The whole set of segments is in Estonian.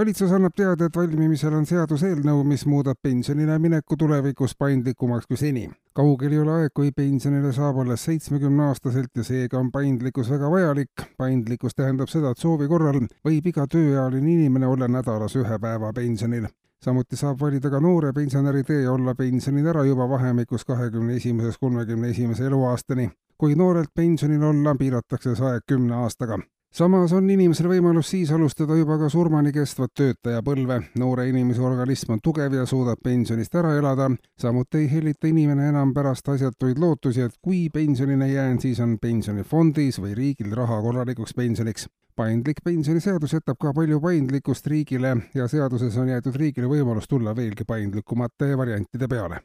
valitsus annab teada, et valmimisel on seaduseelnõu, mis muudab pensionile mineku tulevikus paindlikumaks kui seni. kaugel ei ole aeg, kui pensionile saab alles seitsmekümneaastaselt ja seega on paindlikkus väga vajalik. paindlikkus tähendab seda, et soovi korral võib iga tööealine inimene olla nädalas ühe päeva pensionil samuti saab valida ka noore pensionäri tee olla pensionil ära juba vahemikus kahekümne esimesest kolmekümne esimese eluaastani. kui noorelt pensionil olla, piiratakse see aeg kümne aastaga samas on inimesel võimalus siis alustada juba ka surmani kestvat töötajapõlve. noore inimese organism on tugev ja suudab pensionist ära elada. samuti ei hellita inimene enam pärast asjatuid lootusi, et kui pensionile jään, siis on pensionifondis või riigil raha korralikuks pensioniks. paindlik pensioniseadus jätab ka palju paindlikkust riigile ja seaduses on jäetud riigile võimalus tulla veelgi paindlikumate variantide peale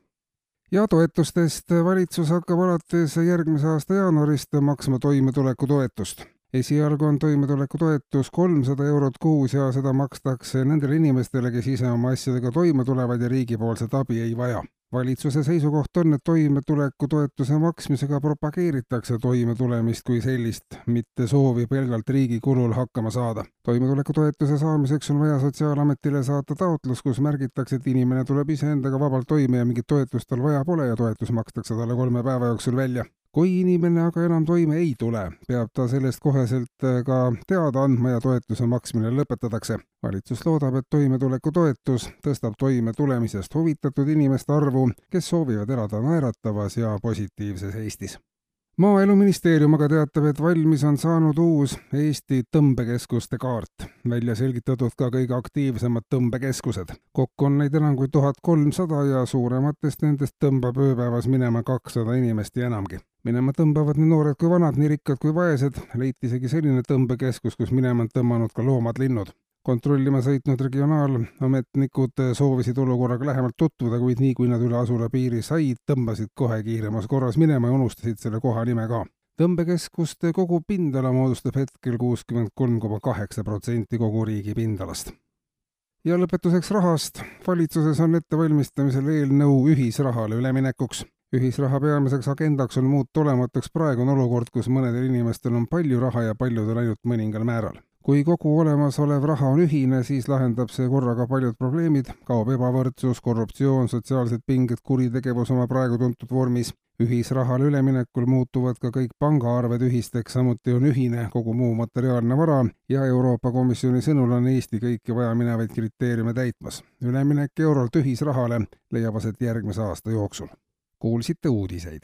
ja toetustest valitsus hakkab alates järgmise aasta jaanuarist maksma toimetulekutoetust esialgu on toimetulekutoetus kolmsada eurot kuus ja seda makstakse nendele inimestele, kes ise oma asjadega toime tulevad ja riigipoolset abi ei vaja. valitsuse seisukoht on, et toimetulekutoetuse maksmisega propageeritakse toimetulemist kui sellist, mitte soovi pelgalt riigi kulul hakkama saada. toimetulekutoetuse saamiseks on vaja Sotsiaalametile saata taotlus, kus märgitakse, et inimene tuleb iseendaga vabalt toime ja mingit toetust tal vaja pole ja toetus makstakse talle kolme päeva jooksul välja kui inimene aga enam toime ei tule, peab ta sellest koheselt äh, ka teada andma ja toetuse maksmine lõpetatakse. valitsus loodab, et toimetulekutoetus tõstab toimetulemisest huvitatud inimeste arvu, kes soovivad elada naeratavas ja positiivses Eestis maaeluministeerium aga teatab, et valmis on saanud uus Eesti tõmbekeskuste kaart. välja selgitatud ka kõige aktiivsemad tõmbekeskused. kokku on neid enam kui tuhat kolmsada ja suurematest nendest tõmbab ööpäevas minema kakssada inimest ja enamgi. Minema tõmbavad nii noored kui vanad, nii rikkad kui vaesed. leiti isegi selline tõmbekeskus, kus minema on tõmmanud ka loomad-linnud kontrollima sõitnud regionaalametnikud soovisid olukorraga lähemalt tutvuda, kuid nii kui nad üle asula piiri said, tõmbasid kohe kiiremas korras minema ja unustasid selle koha nime ka. tõmbekeskuste kogu pindala moodustab hetkel kuuskümmend kolm koma kaheksa protsenti kogu riigi pindalast. ja lõpetuseks rahast. valitsuses on ettevalmistamisel eelnõu ühisrahale üleminekuks ühisraha peamiseks agendaks on muuta olematuks praegune olukord, kus mõnedel inimestel on palju raha ja paljudel ainult mõningal määral kui kogu olemasolev raha on ühine, siis lahendab see korraga paljud probleemid, kaob ebavõrdsus, korruptsioon, sotsiaalsed pinged, kuritegevus oma praegu tuntud vormis. ühisrahale üleminekul muutuvad ka kõik pangaarved ühisteks, samuti on ühine kogu muu materiaalne vara ja Euroopa Komisjoni sõnul on Eesti kõiki vajaminevaid kriteeriume täitmas. üleminek eurolt ühisrahale leiab aset järgmise aasta jooksul. Kuulsite uudiseid